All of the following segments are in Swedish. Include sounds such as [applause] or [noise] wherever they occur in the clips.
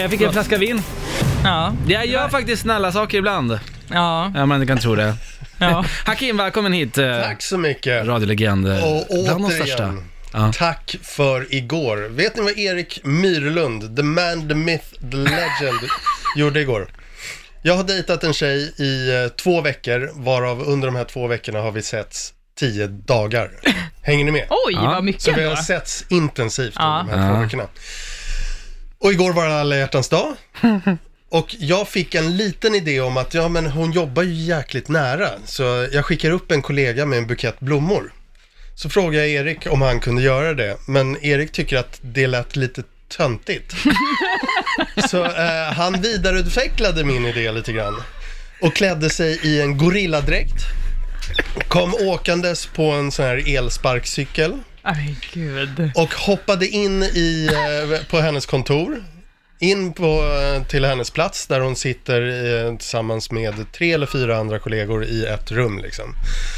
jag fick en flaska vin. Ja. Jag gör faktiskt snälla saker ibland. Ja. Ja, man kan tro det. ja. [laughs] Hakim, välkommen hit. eh, Tack så mycket. Radiolegend. eh, Och Bland de största. återigen, Ja. tack för igår. Vet ni vad Erik Myrlund, the man, the myth, the legend, [laughs] gjorde igår? Jag har dejtat en tjej i eh, två veckor, varav under de här två veckorna har vi setts tio dagar. [laughs] Hänger ni med? Oj, Ja. vad mycket Så vi ändå. har setts intensivt Ja. under de här två Ja. veckorna. Och igår var det alla hjärtans dag. [laughs] Och jag fick en liten idé om att ja, men hon jobbar ju jäkligt nära. Så jag skickar upp en kollega med en bukett blommor. Så frågade jag Erik om han kunde göra det. Men Erik tycker att det lät lite töntigt. [laughs] Så eh, han vidareutvecklade min idé lite grann. Och klädde sig i en gorilladräkt. Kom åkandes på en sån här elsparkcykel. Aj, gud. Och hoppade in i, eh, på hennes kontor. In på, eh, till hennes plats där hon sitter eh, tillsammans med tre eller fyra andra kollegor i ett rum liksom.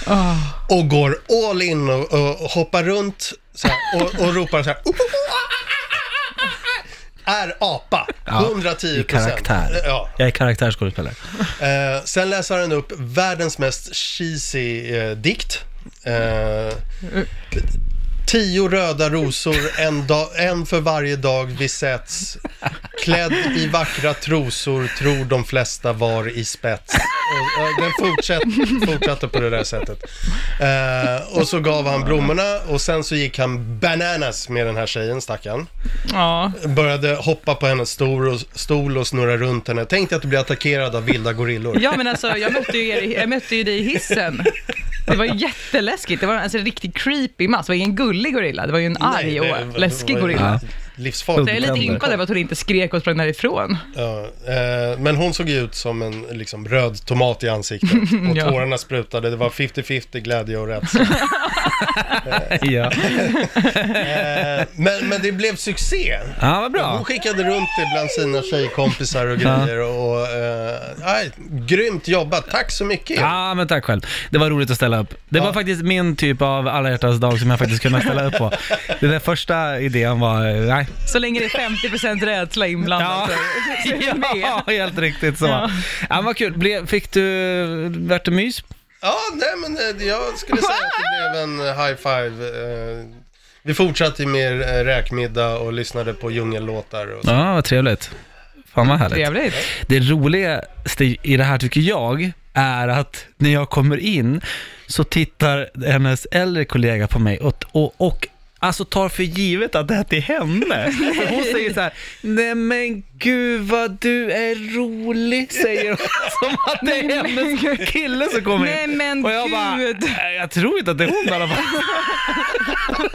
Åh. Och går all in och, och hoppar runt så här, och, och ropar så här. "Oh, Är apa, Ja, 110 I karaktär. Ja. Jag är karaktärsskådespelare. Eh, sen läser han upp världens mest cheesy eh, dikt. Eh, tio röda rosor, en, dag, en för varje dag vi sätts. Klädd i vackra trosor, tror de flesta var i spets. Och, och den fortsatt, fortsatte på det där sättet. Eh, och så gav han blommorna och sen så gick han bananas med den här tjejen, stackarn. Ja. Började hoppa på hennes stol och, stol och snurra runt henne. Tänk dig att du blir attackerad av vilda gorillor. ja, men alltså jag mötte ju, er, jag mötte ju dig i hissen. Det var jätteläskigt. Det var alltså en riktigt creepy mask. Det var ingen gullig gorilla. Det var ju en arg och läskig ju gorilla. Livsfarligt. Så jag är lite impad över att hon inte skrek och sprang därifrån. Ja, eh, men hon såg ut som en liksom, röd tomat i ansiktet. [laughs] Och Ja. tårarna sprutade. Det var 50-50 glädje och rädsla. [laughs] ja. Eh, men, men det blev succé. ja, vad bra. Hon skickade runt det bland sina tjejkompisar och grejer. Och, eh, nej, grymt jobbat. Tack så mycket. Ja, men tack själv. Det var roligt att ställa upp. Det var Ja. faktiskt min typ av alla hjärtans dag som jag faktiskt kunde ställa upp på. Den där första idén var, eh, nej. Så länge det är 50% rädsla inblandad så så är [laughs] jag med. Ja, helt riktigt så. Ja. Ja, vad kul. Ble, fick du, vart det mys? Ja, nej men eh, jag skulle säga att det blev en eh, high five. Eh, vi fortsatte ju med eh, räkmiddag och lyssnade på djungellåtar och så. Ja, vad trevligt. Fan vad härligt. Trevligt. Det roligaste i det här tycker jag är att när jag kommer in så tittar hennes äldre kollega på mig och, och, och alltså tar för givet att det är till henne. För hon säger så här, nej men gud vad du är rolig, säger hon. [laughs] Som att det är hennes kille som kommer in. Nej men Och jag bara, gud. "Nej, jag tror inte att det är hon i alla fall. [laughs]